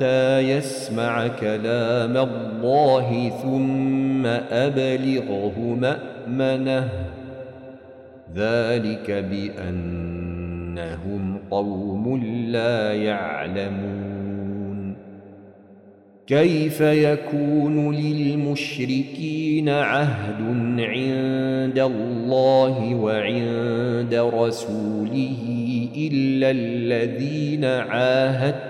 حتى يسمع كلام الله ثم أبلغه مأمنه. ذلك بأنهم قوم لا يعلمون. كيف يكون للمشركين عهد عند الله وعند رسوله إلا الذين عاهدوا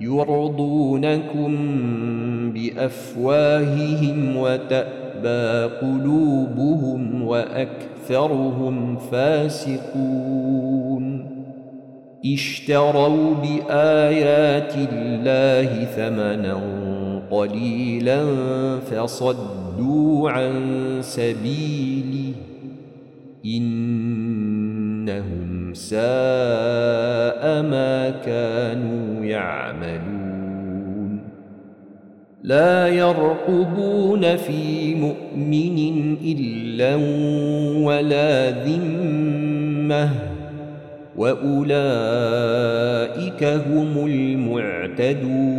يرضونكم بأفواههم وتأبى قلوبهم وأكثرهم فاسقون. اشتروا بآيات الله ثمنا قليلا فصدوا عن سبيله. إنهم ساء ما كانوا يعملون. لا يرقبون في مؤمن إلا ولا ذمة وأولئك هم المعتدون.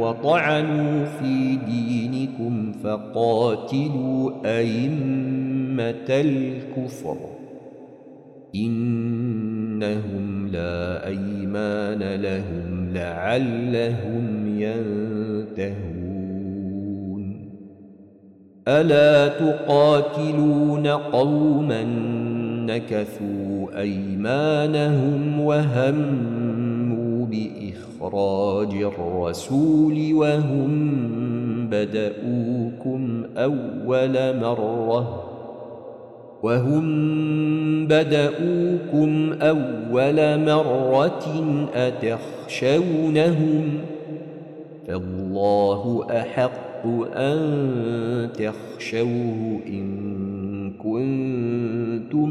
وطعنوا في دينكم فقاتلوا أئمة الكفر. إنهم لا أيمان لهم لعلهم ينتهون. ألا تقاتلون قوما نكثوا أيمانهم وهموا بإخراج الرسول وهم بدؤوكم أول مرة. وهم بدؤوكم أول مرة أتخشونهم؟ فالله أحق أن تخشوه إن كنتم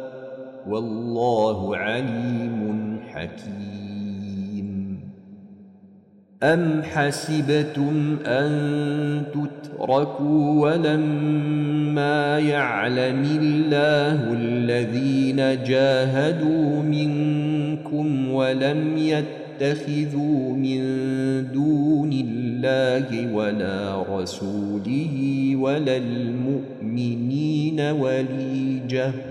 والله عليم حكيم. أم حسبتم أن تتركوا ولما يعلم الله الذين جاهدوا منكم ولم يتخذوا من دون الله ولا رسوله ولا المؤمنين وليجه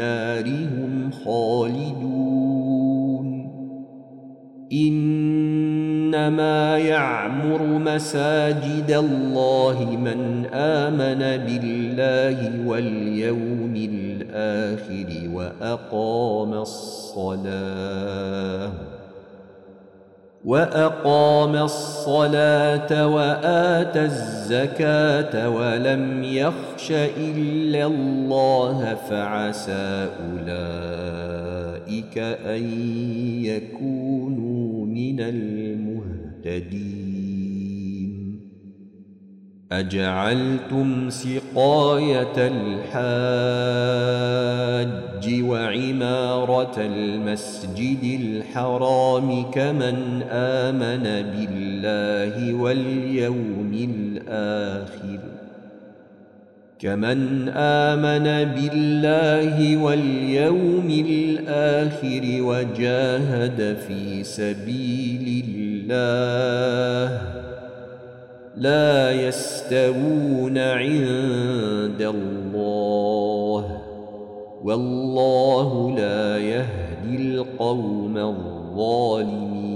النار هم خالدون. إنما يعمر مساجد الله من آمن بالله واليوم الآخر وأقام الصلاة. وأقام الصلاة واتى الزكاة ولم يخش إلا الله فعسى أولئك أن يكونوا من المهتدين. أجعلتم سقاية الحاج وعمارة المسجد الحرام كمن آمن بالله واليوم الآخر كمن آمن بالله واليوم الآخر وجاهد في سبيل الله لا يستوون عند الله والله لا يهدي القوم الظالمين.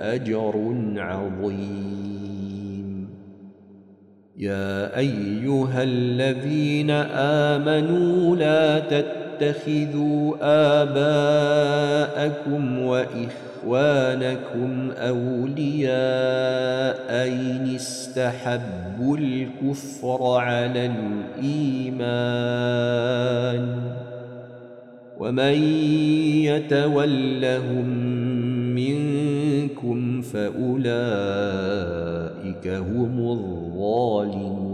أجر عظيم. يا أيها الذين آمنوا لا تتخذوا آباءكم وإخوانكم اولياء ان استحبوا الكفر على الإيمان ومن يتولهم منكم فأولئك هم الظالمون.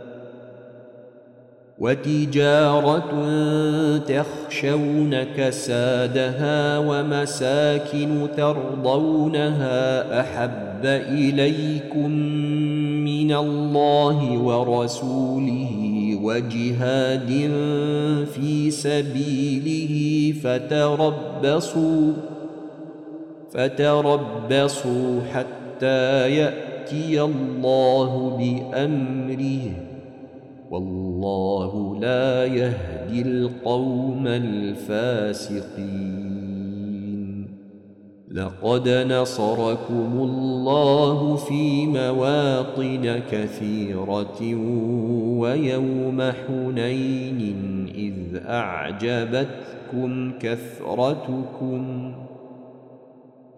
وتجارة تخشون كسادها ومساكن ترضونها أحب إليكم من الله ورسوله وجهاد في سبيله فتربصوا فتربصوا حتى يأتي الله بأمره والله لا يهدي القوم الفاسقين. لقد نصركم الله في مواطن كثيرة ويوم حنين إذ أعجبتكم كثرتكم.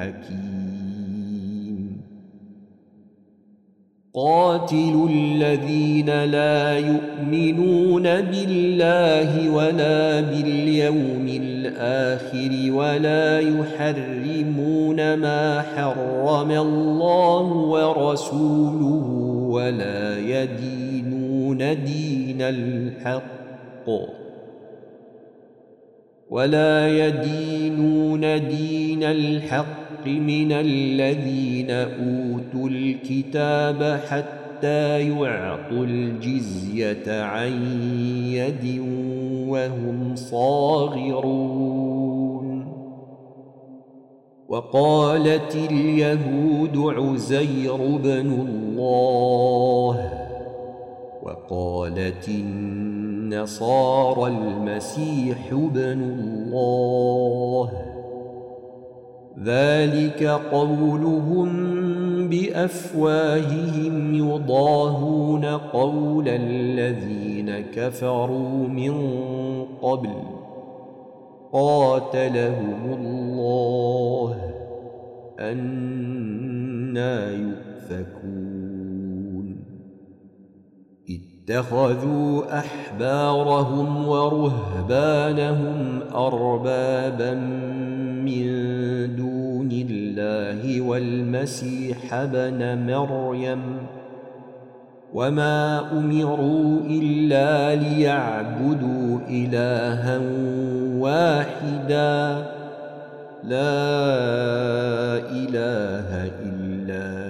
حكيم. قاتلوا الذين لا يؤمنون بالله ولا باليوم الآخر ولا يحرمون ما حرم الله ورسوله ولا يدينون دين الحق ولا يدينون دين الحق من الذين أوتوا الكتاب حتى يعطوا الجزية عن يد وهم صاغرون. وقالت اليهود عزير بن الله وقالت النصارى المسيح بن الله. ذلك قولهم بأفواههم يضاهون قول الذين كفروا من قبل قاتلهم الله أنا يؤفكون اتخذوا أحبارهم ورهبانهم أربابا من دون الله والمسيح ابن مريم وما أمروا إلا ليعبدوا إلها واحدا لا إله إلا هو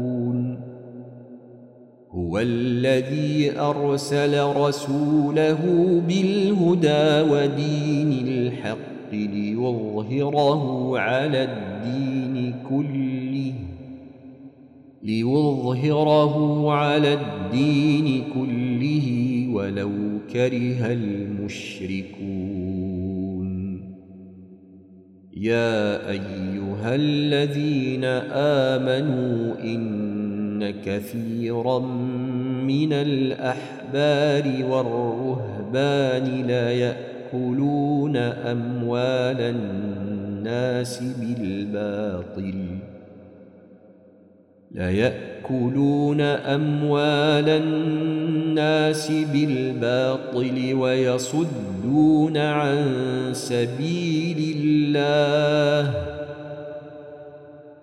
هو الذي أرسل رسوله بالهدى ودين الحق ليظهره على الدين كله ليظهره على الدين كله ولو كره المشركون. يا أيها الذين آمنوا إن كثيرا من الأحبار والرهبان لا يأكلون أموال الناس بالباطل. لا يأكلون أموال الناس بالباطل ويصدون عن سبيل الله.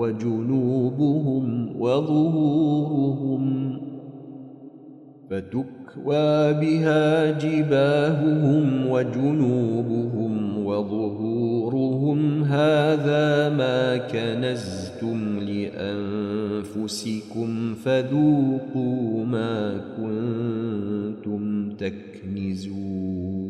وجنوبهم وظهورهم فتكوى بها جباههم وجنوبهم وظهورهم. هذا ما كنزتم لأنفسكم فذوقوا ما كنتم تكنزون.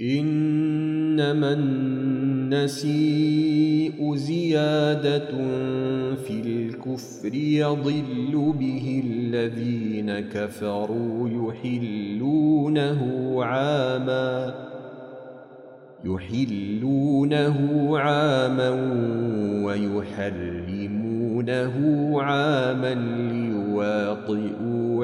إنما النسيء زيادة في الكفر يضل به الذين كفروا يحلونه عاما يحلونه عاما ويحرمونه عاما ليواطئوا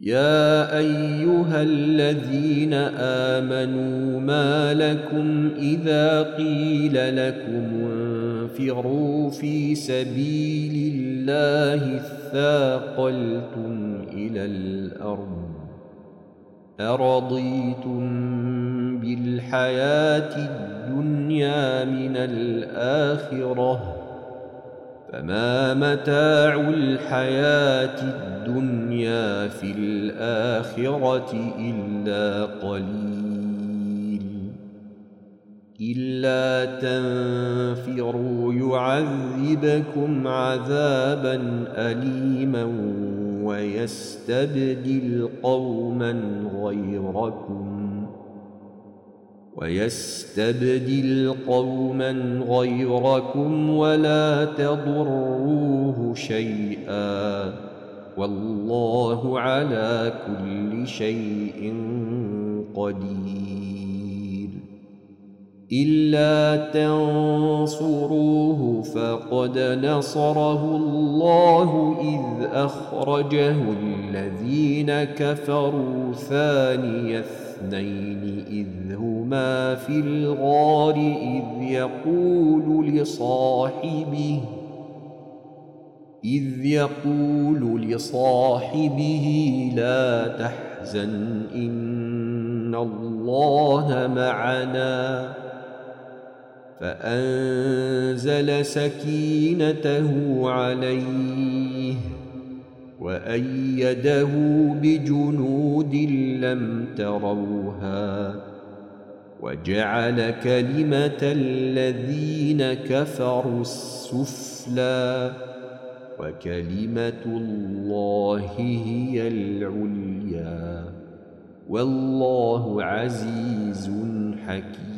يا أيها الذين آمنوا ما لكم إذا قيل لكم انفروا في سبيل الله اثاقلتم إلى الأرض أرضيتم بالحياة الدنيا من الآخرة فما متاع الحياة الدنيا في الآخرة إلا قليل. إلا تنفروا يعذبكم عذابا أليما ويستبدل قوما غيركم. ويستبدل قوما غيركم ولا تضروه شيئا والله على كل شيء قدير. إلا تنصروه فقد نصره الله إذ أخرجه الذين كفروا ثاني اثنين إذ هما في الغار إذ يقول لصاحبه إذ يقول لصاحبه لا تحزن إن الله معنا. فأنزل سكينته عليه. وأيده بجنود لم تروها وجعل كلمة الذين كفروا السفلى وكلمة الله هي العليا والله عزيز حكيم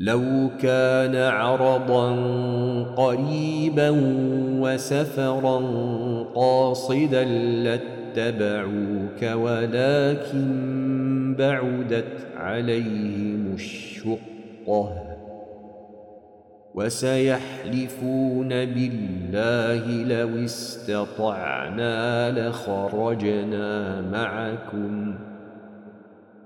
لو كان عرضا قريبا وسفرا قاصدا لاتبعوك ولكن بعدت عليهم الشقة. وسيحلفون بالله لو استطعنا لخرجنا معكم.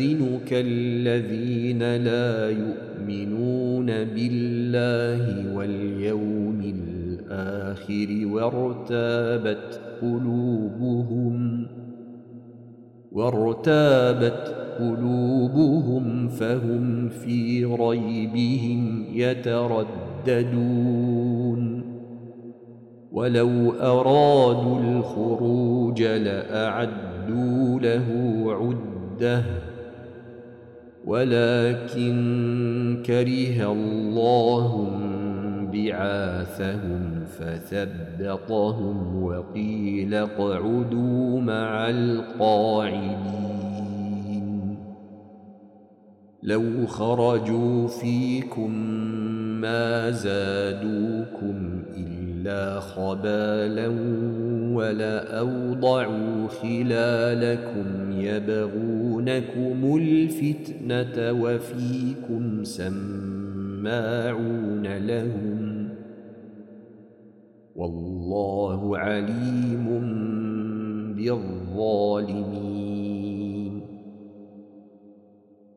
يستاذنك الذين لا يؤمنون بالله واليوم الآخر وارتابت قلوبهم وارتابت قلوبهم فهم في ريبهم يترددون. ولو أرادوا الخروج لأعدوا له عدة. ولكن كره الله بعاثهم فثبطهم وقيل اقعدوا مع القاعدين. لو خرجوا فيكم ما زادوكم الا خبالا ولأوضعوا خلالكم يبغونكم الفتنة وفيكم سماعون لهم والله عليم بالظالمين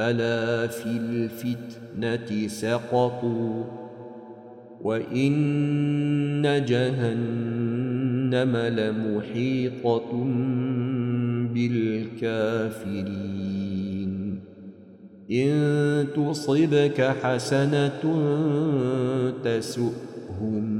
ألا في الفتنة سقطوا وإن جهنم لمحيطة بالكافرين. إن تصبك حسنة تسؤهم.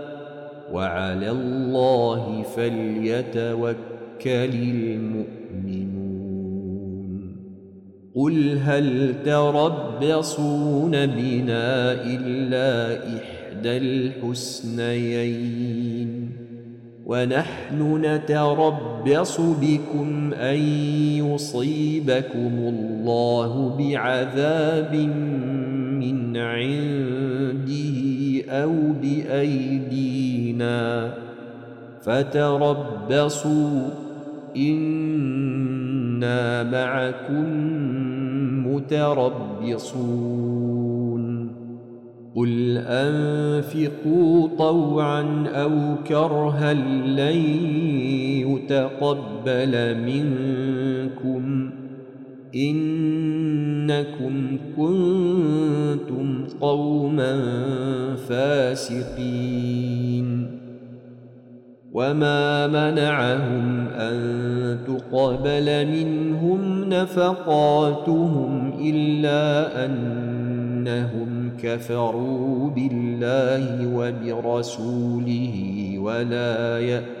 وعلى الله فليتوكل المؤمنون. قل هل تربصون بنا إلا إحدى الحسنيين؟ ونحن نتربص بكم أن يصيبكم الله بعذاب من عنده أو بأيدينا فتربصوا إنا معكم متربصون. قل أنفقوا طوعا أو كرها لن يتقبل منكم. إنكم كنتم قوما فاسقين. وما منعهم أن تقبل منهم نفقاتهم إلا أنهم كفروا بالله وبرسوله ولا يأتون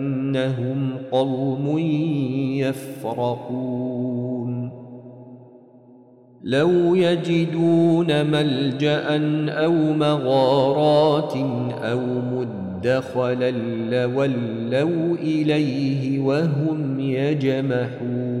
ولكنهم قوم يفرقون. لو يجدون ملجأ أو مغارات أو مدخلا لولوا إليه وهم يجمحون.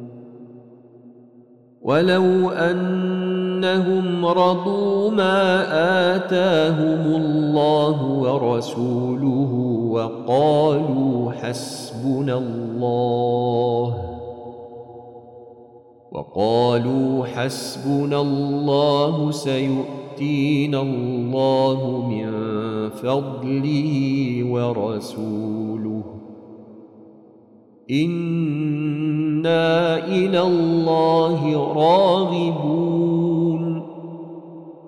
ولو أنهم رضوا ما آتاهم الله ورسوله وقالوا حسبنا الله وقالوا حسبنا الله سيؤتينا الله من فضله ورسوله أنا إلى الله راغبون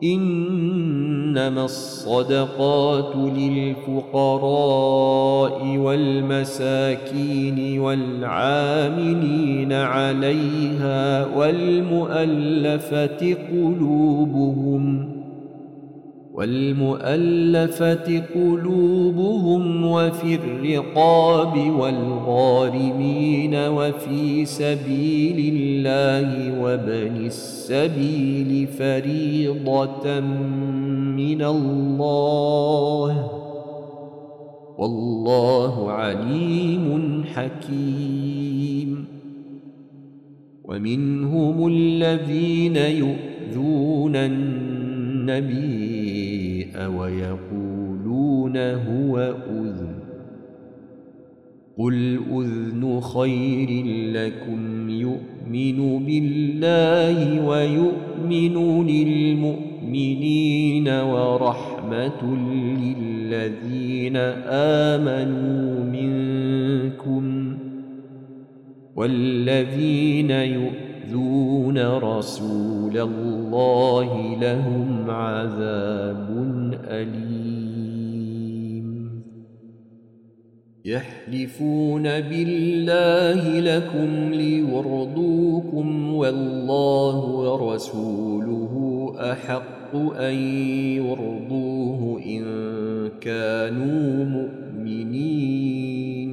انما الصدقات للفقراء والمساكين والعاملين عليها والمؤلفه قلوبهم والمؤلفة قلوبهم وفي الرقاب والغارمين وفي سبيل الله وابن السبيل فريضة من الله والله عليم حكيم ومنهم الذين يؤذون النبي ويقولون هو أذن قل أذن خير لكم يؤمن بالله ويؤمن للمؤمنين ورحمة للذين آمنوا منكم والذين يؤذون رسول الله لهم عذاب أليم. يحلفون بالله لكم ليرضوكم والله ورسوله أحق أن يرضوه إن كانوا مؤمنين.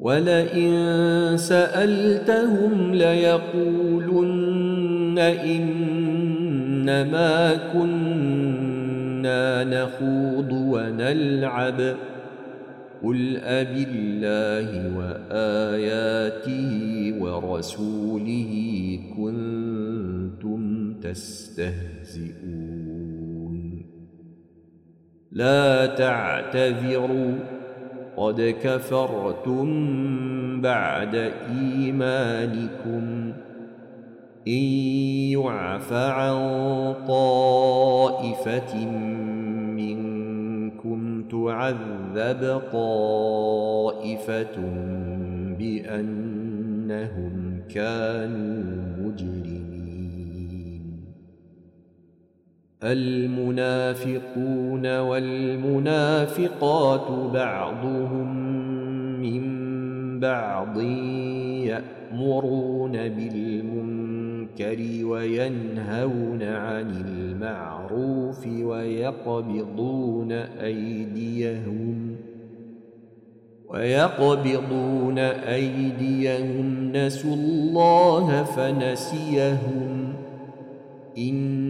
ولئن سألتهم ليقولن إنما كنا نخوض ونلعب. قل أب الله وآياته ورسوله كنتم تستهزئون. لا تعتذروا. قد كفرتم بعد إيمانكم إن يعف عن طائفة منكم تعذب طائفة بأنهم كانوا المنافقون والمنافقات بعضهم من بعض يأمرون بالمنكر وينهون عن المعروف ويقبضون أيديهم ويقبضون أيديهم. نسوا الله فنسيهم. إن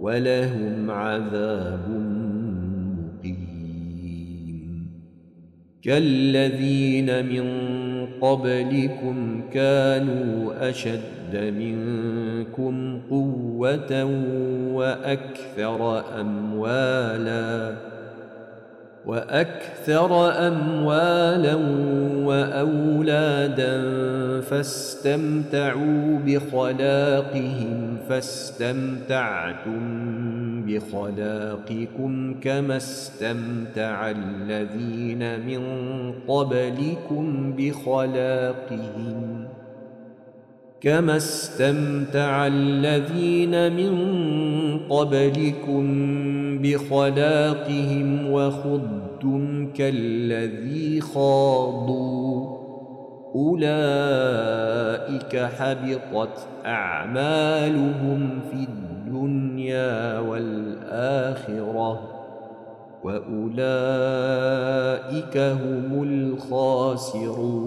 ولهم عذاب مقيم. كالذين من قبلكم كانوا أشد منكم قوة وأكثر أموالاً وأكثر اموالا وأولادا فاستمتعوا بخلاقهم فاستمتعتم بخلاقكم كما استمتع الذين من قبلكم بخلاقهم. كما استمتع الذين من قبلكم بخلاقهم وخضتم كالذي خاضوا اولئك حبطت اعمالهم في الدنيا والاخره واولئك هم الخاسرون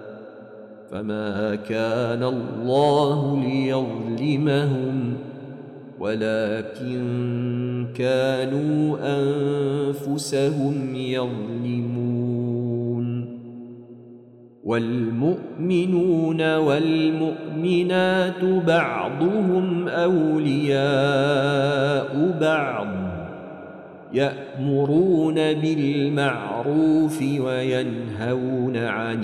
فما كان الله ليظلمهم ولكن كانوا انفسهم يظلمون والمؤمنون والمؤمنات بعضهم اولياء بعض يامرون بالمعروف وينهون عن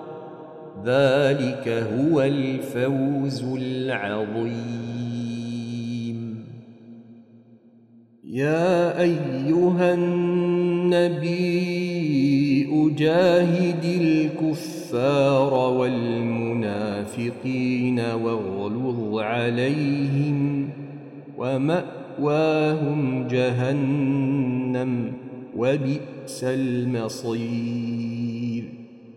ذلك هو الفوز العظيم. يا أيها النبي أجاهد الكفار والمنافقين واغلظ عليهم ومأواهم جهنم وبئس المصير.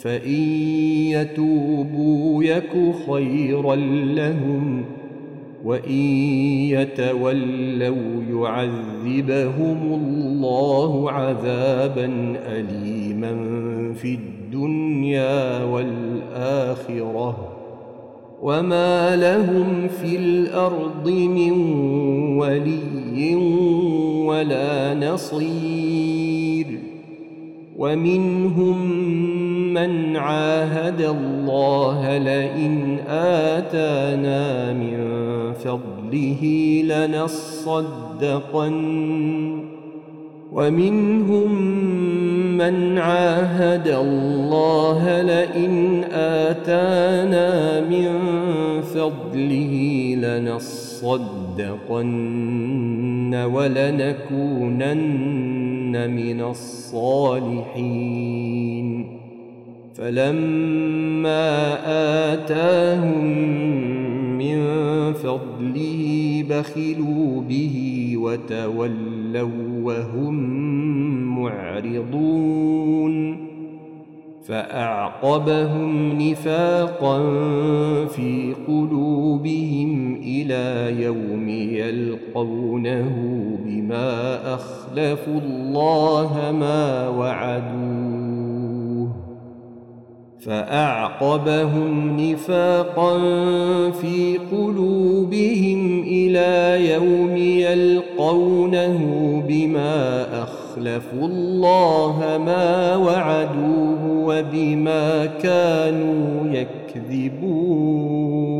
فإن يتوبوا يك خيرا لهم وإن يتولوا يعذبهم الله عذابا اليما في الدنيا والآخرة. وما لهم في الأرض من ولي ولا نصير. ومنهم من عاهد الله لئن آتانا من فضله لنصدقن. ومنهم من عاهد الله لئن آتانا من فضله لنصدقن. ولنكونن من الصالحين. فلما آتاهم من فضله بخلوا به وتولوا وهم معرضون. فأعقبهم نفاقا في قلوبهم إلى يوم يلقونه بما اخلفوا الله ما وعدوه فأعقبهم نفاقا في قلوبهم إلى يوم يلقونه بما اخلفوا الله ما وعدوه وبما كانوا يكذبون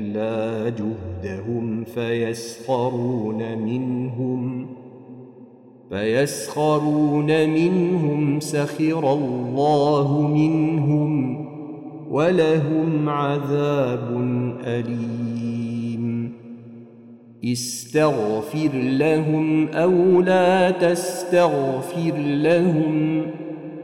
إلا جهدهم فيسخرون منهم فيسخرون منهم سخر الله منهم ولهم عذاب أليم. استغفر لهم أو لا تستغفر لهم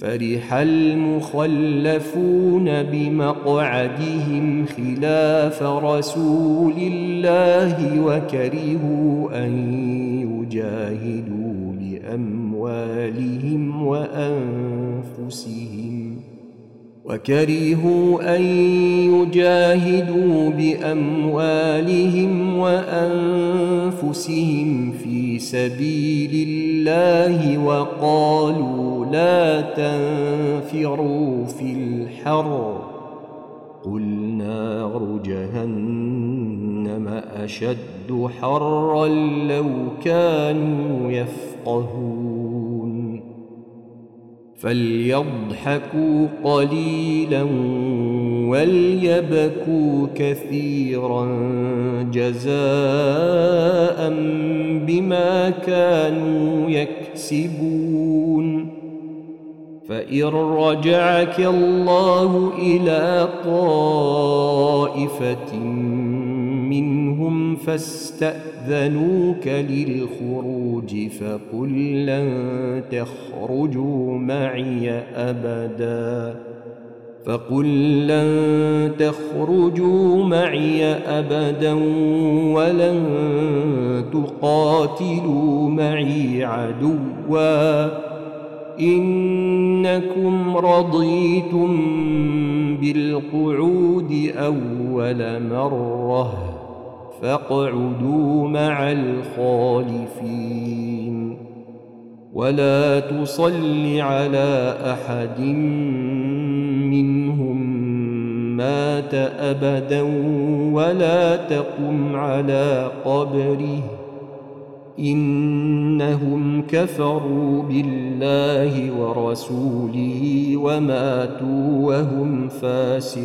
فرح المخلفون بمقعدهم خلاف رسول الله وكرهوا أن يجاهدوا بأموالهم وأنفسهم. وكرهوا أن يجاهدوا بأموالهم وأنفسهم في سبيل الله وقالوا لا تنفروا في الحر. قل نار جهنم أشد حرا لو كانوا يفقهون. فليضحكوا قليلا وليبكوا كثيرا جزاء بما كانوا يكسبون فإن رجعك الله إلى طائفة منهم فاستأذنوك للخروج فقل لن تخرجوا معي أبدا فقل لن تخرجوا معي أبدا ولن تقاتلوا معي عدوا إنكم رضيتم بالقعود أول مرة فاقعدوا مع الخالفين. ولا تصل على أحد منهم مات أبدا ولا تقم على قبره. إنهم كفروا بالله ورسوله وماتوا وهم فاسقون.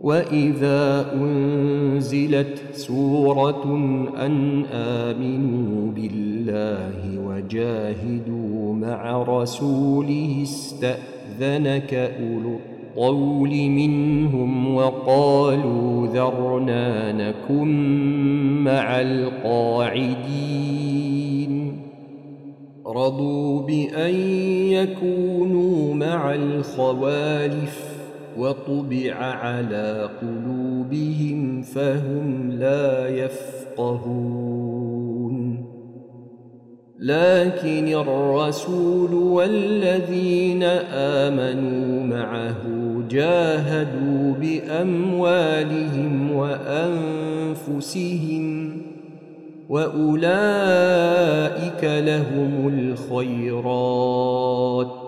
واذا انزلت سوره ان امنوا بالله وجاهدوا مع رسوله استاذنك اولو الطول منهم وقالوا ذرنا نكن مع القاعدين رضوا بان يكونوا مع الخوالف وطبع على قلوبهم فهم لا يفقهون. لكن الرسول والذين آمنوا معه جاهدوا بأموالهم وأنفسهم وأولئك لهم الخيرات.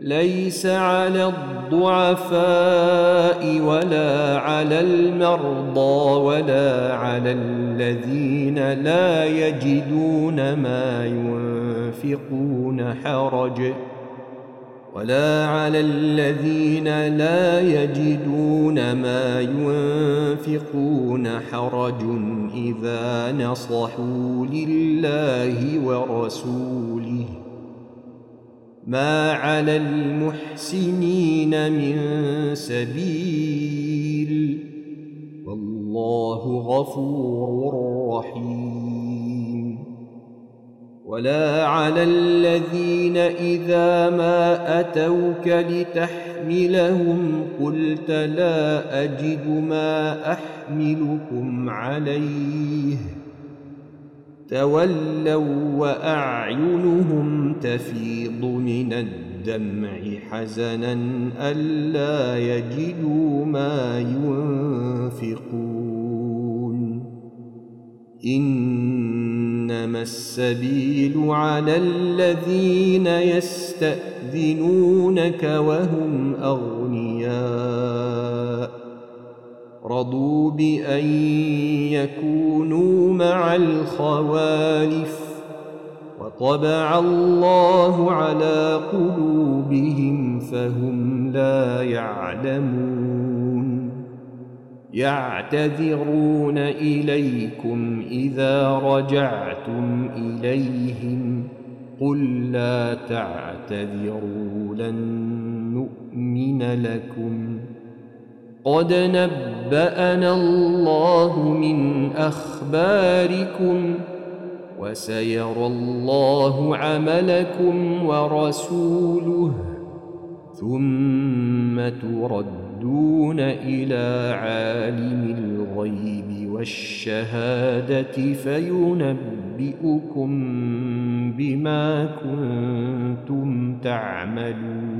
ليس على الضعفاء ولا على المرضى ولا على الذين لا يجدون ما ينفقون حرج ولا على الذين لا يجدون ما ينفقون حرج إذا نصحوا لله ورسوله. ما على المحسنين من سبيل والله غفور رحيم ولا على الذين إذا ما أتوك لتحملهم قلت لا أجد ما أحملكم عليه تولوا وأعينهم تفيض من الدمع حزنا ألا يجدوا ما ينفقون. إنما السبيل على الذين يستأذنونك وهم أغنياء. رضوا بأن يكونوا مع الخوالف وطبع الله على قلوبهم فهم لا يعلمون يعتذرون إليكم إذا رجعتم إليهم قل لا تعتذروا لن نؤمن لكم قد نبأنا الله من أخباركم وسيرى الله عملكم ورسوله ثم تردون إلى عالم الغيب والشهادة فينبئكم بما كنتم تعملون.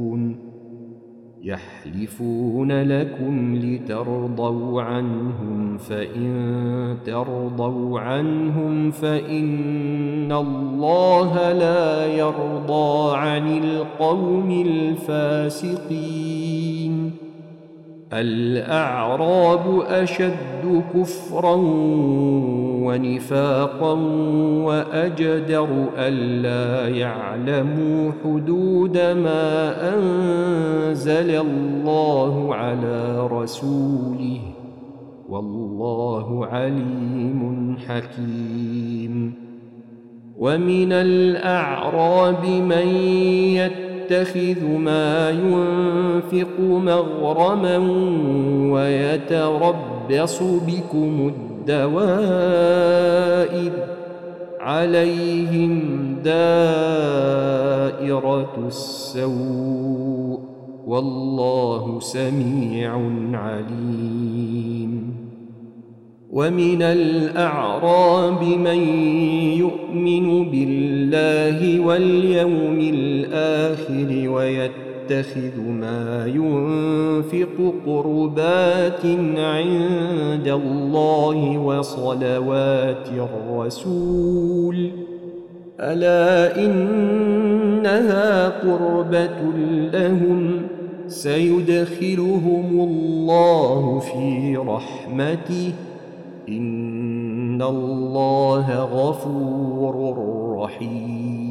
يحلفون لكم لترضوا عنهم فإن ترضوا عنهم فإن الله لا يرضى عن القوم الفاسقين. الأعراب أشد كفرا ونفاقا وأجدر ألا يعلموا حدود ما أنزل الله على رسوله. والله عليم حكيم. ومن الأعراب من يتخذ ما ينفق مغرما ويتربص بكم الدوائر. عليهم دائرة السوء. والله سميع عليم. ومن الأعراب من يؤمن بالله واليوم الآخر ويتخذ ما ينفق قربات عند الله وصلوات الرسول. ألا إنها قربة لهم؟ سيدخلهم الله في رحمته. إن الله غفور رحيم.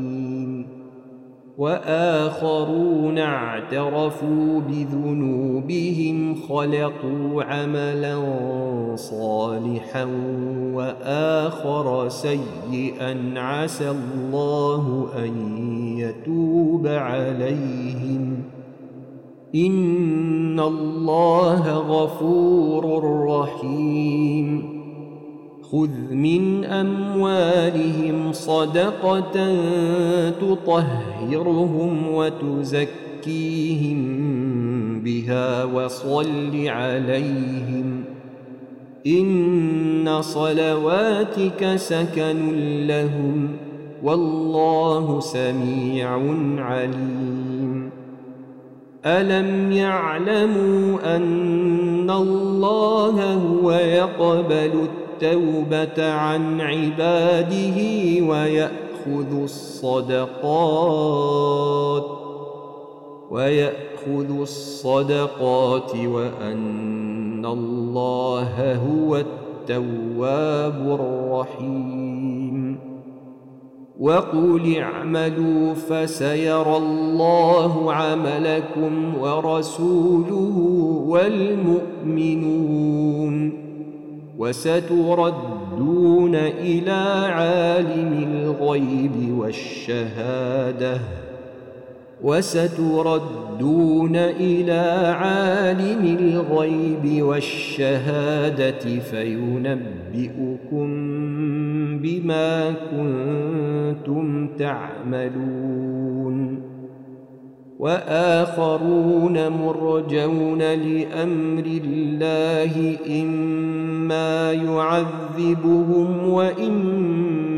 وآخرون اعترفوا بذنوبهم خلقوا عملا صالحا وآخر سيئا عسى الله أن يتوب عليهم. إن الله غفور رحيم. خذ من أموالهم صدقة تطهرهم وتزكيهم بها وصل عليهم إن صلواتك سكن لهم والله سميع عليم ألم يعلموا أن الله هو يقبل التوبة عن عباده ويأخذ الصدقات ويأخذ الصدقات وأن الله هو التواب الرحيم. وقل اعملوا فسيرى الله عملكم ورسوله والمؤمنون. وستردون إلى عالم الغيب والشهادة وستردون إلى عالم الغيب والشهادة فينبئكم بما كنتم تعملون وآخرون مرجون لأمر الله إما يعذبهم وإما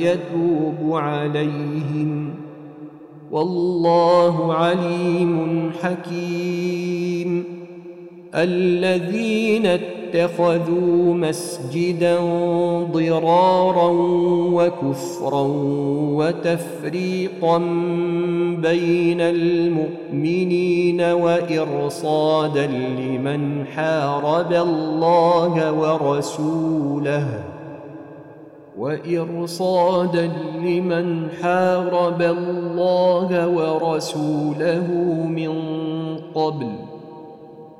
يتوب عليهم والله عليم حكيم الذين اتخذوا مسجدا ضرارا وكفرا وتفريقا بين المؤمنين وإرصادا لمن حارب الله ورسوله وإرصادا لمن حارب الله ورسوله من قبل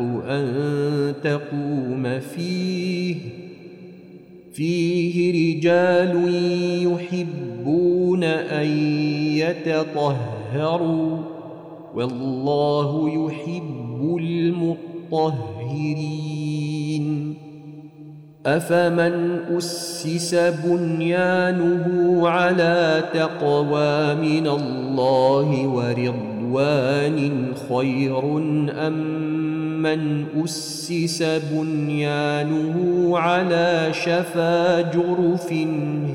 أن تقوم فيه فيه رجال يحبون أن يتطهروا والله يحب المطهرين أفمن أسس بنيانه على تقوى من الله ورضوان خير أم من أسس بنيانه على شفا جرف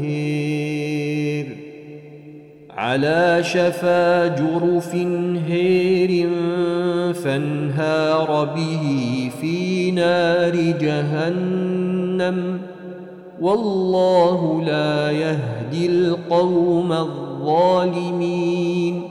هير. على شفا جرف هير فانهار به في نار جهنم. والله لا يهدي القوم الظالمين.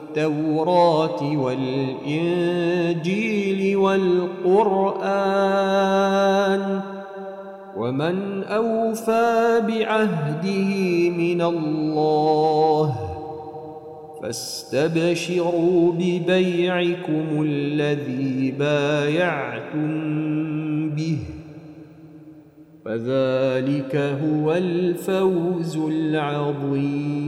التوراه والإنجيل والقرآن ومن أوفى بعهده من الله فاستبشروا ببيعكم الذي بايعتم به فذلك هو الفوز العظيم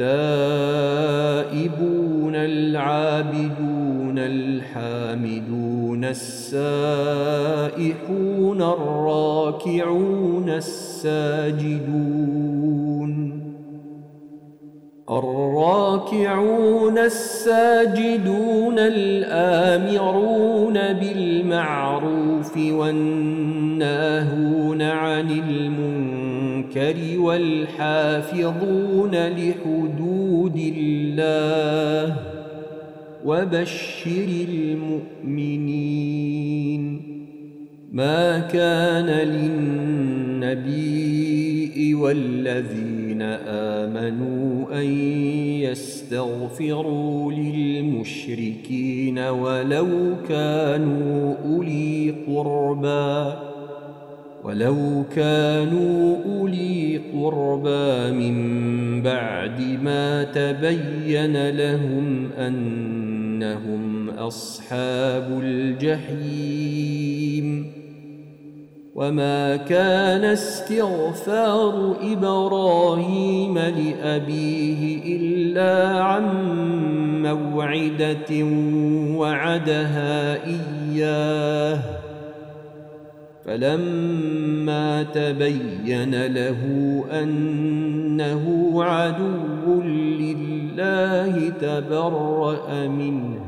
التائبون العابدون الحامدون السائحون الراكعون الساجدون الراكعون الساجدون الآمرون بالمعروف والناهون عن المنكر والحافظون لحدود الله وبشر المؤمنين ما كان للنبي والذين آمنوا أن يستغفروا للمشركين ولو كانوا أولي قربى ولو كانوا أولي قربى من بعد ما تبين لهم أنهم أصحاب الجحيم. وما كان استغفار إبراهيم لأبيه إلا عن موعدة وعدها إياه. فلما تبين له أنه عدو لله تبرأ منه.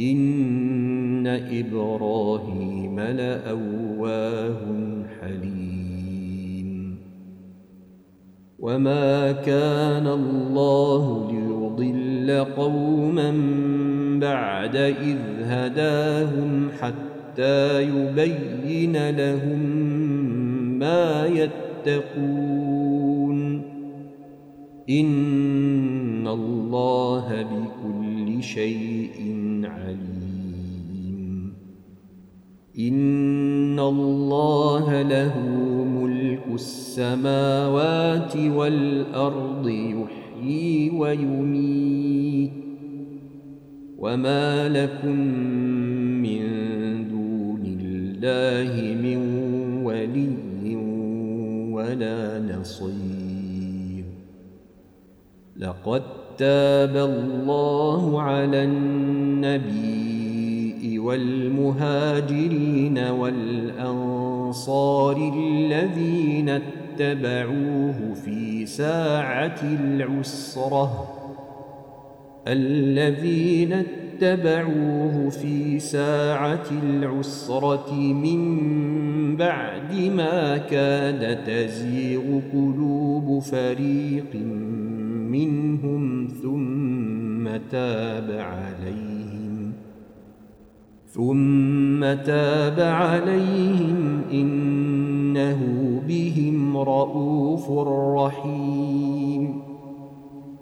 إن إبراهيم لأواه حليم. وما كان الله ليضل قوما بعد إذ هداهم حتى يبين لهم ما يتقون. إن الله بكل شيء عليم. إن الله له ملك السماوات والأرض يحيي ويميت. وما لكم من دون الله من ولي ولا نصير. لقد تاب الله على النبي والمهاجرين والأنصار الذين اتبعوه في ساعة العسرة. الذين اتبعوه في ساعة العسرة من بعد ما كاد تزيغ قلوب فريق منهم ثم تاب عليهم ثم تاب عليهم إنه بهم رؤوف رحيم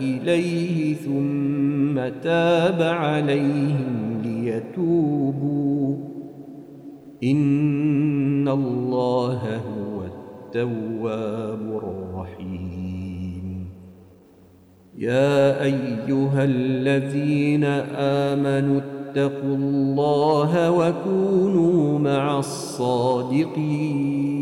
إليه ثم تاب عليهم ليتوبوا. إن الله هو التواب الرحيم. يا أيها الذين آمنوا اتقوا الله وكونوا مع الصادقين.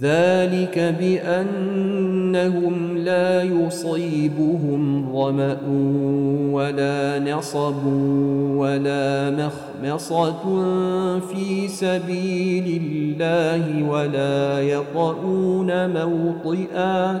ذلك بأنهم لا يصيبهم ظمأ ولا نصب ولا مخمصة في سبيل الله ولا يطؤون موطئا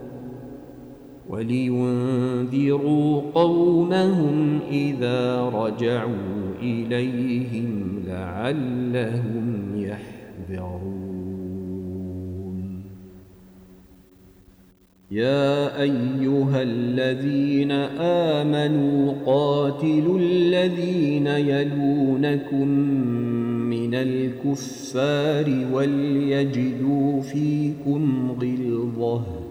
ۖ ولينذروا قومهم إذا رجعوا إليهم لعلهم يحذرون. يا أيها الذين آمنوا قاتلوا الذين يلونكم من الكفار وليجدوا فيكم غلظةً.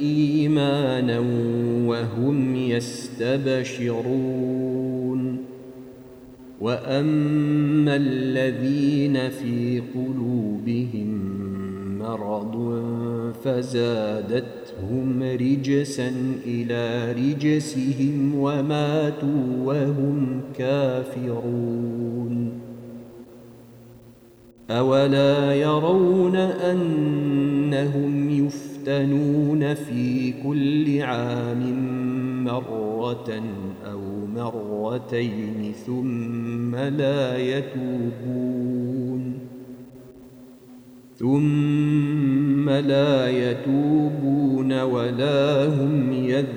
إيمانا وهم يستبشرون. وأما الذين في قلوبهم مرض فزادتهم رجسا إلى رجسهم وماتوا وهم كافرون. أولا يرون أنهم يفتنون في كل عام مرة أو مرتين ثم لا يتوبون ثم لا يتوبون ولا هم يذكرون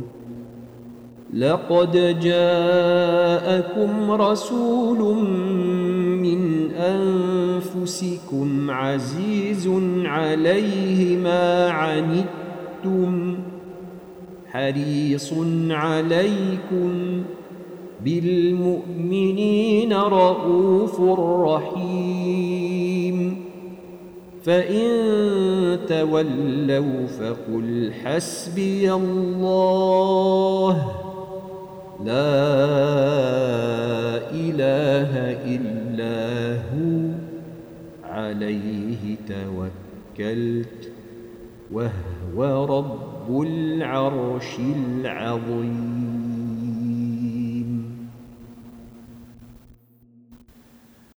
لقد جاءكم رسول من أنفسكم عزيز عليه ما عنتم حريص عليكم بالمؤمنين رؤوف رحيم. فإن تولوا فقل حسبي الله. لا إله إلا هو. عليه توكلت وهو رب العرش العظيم.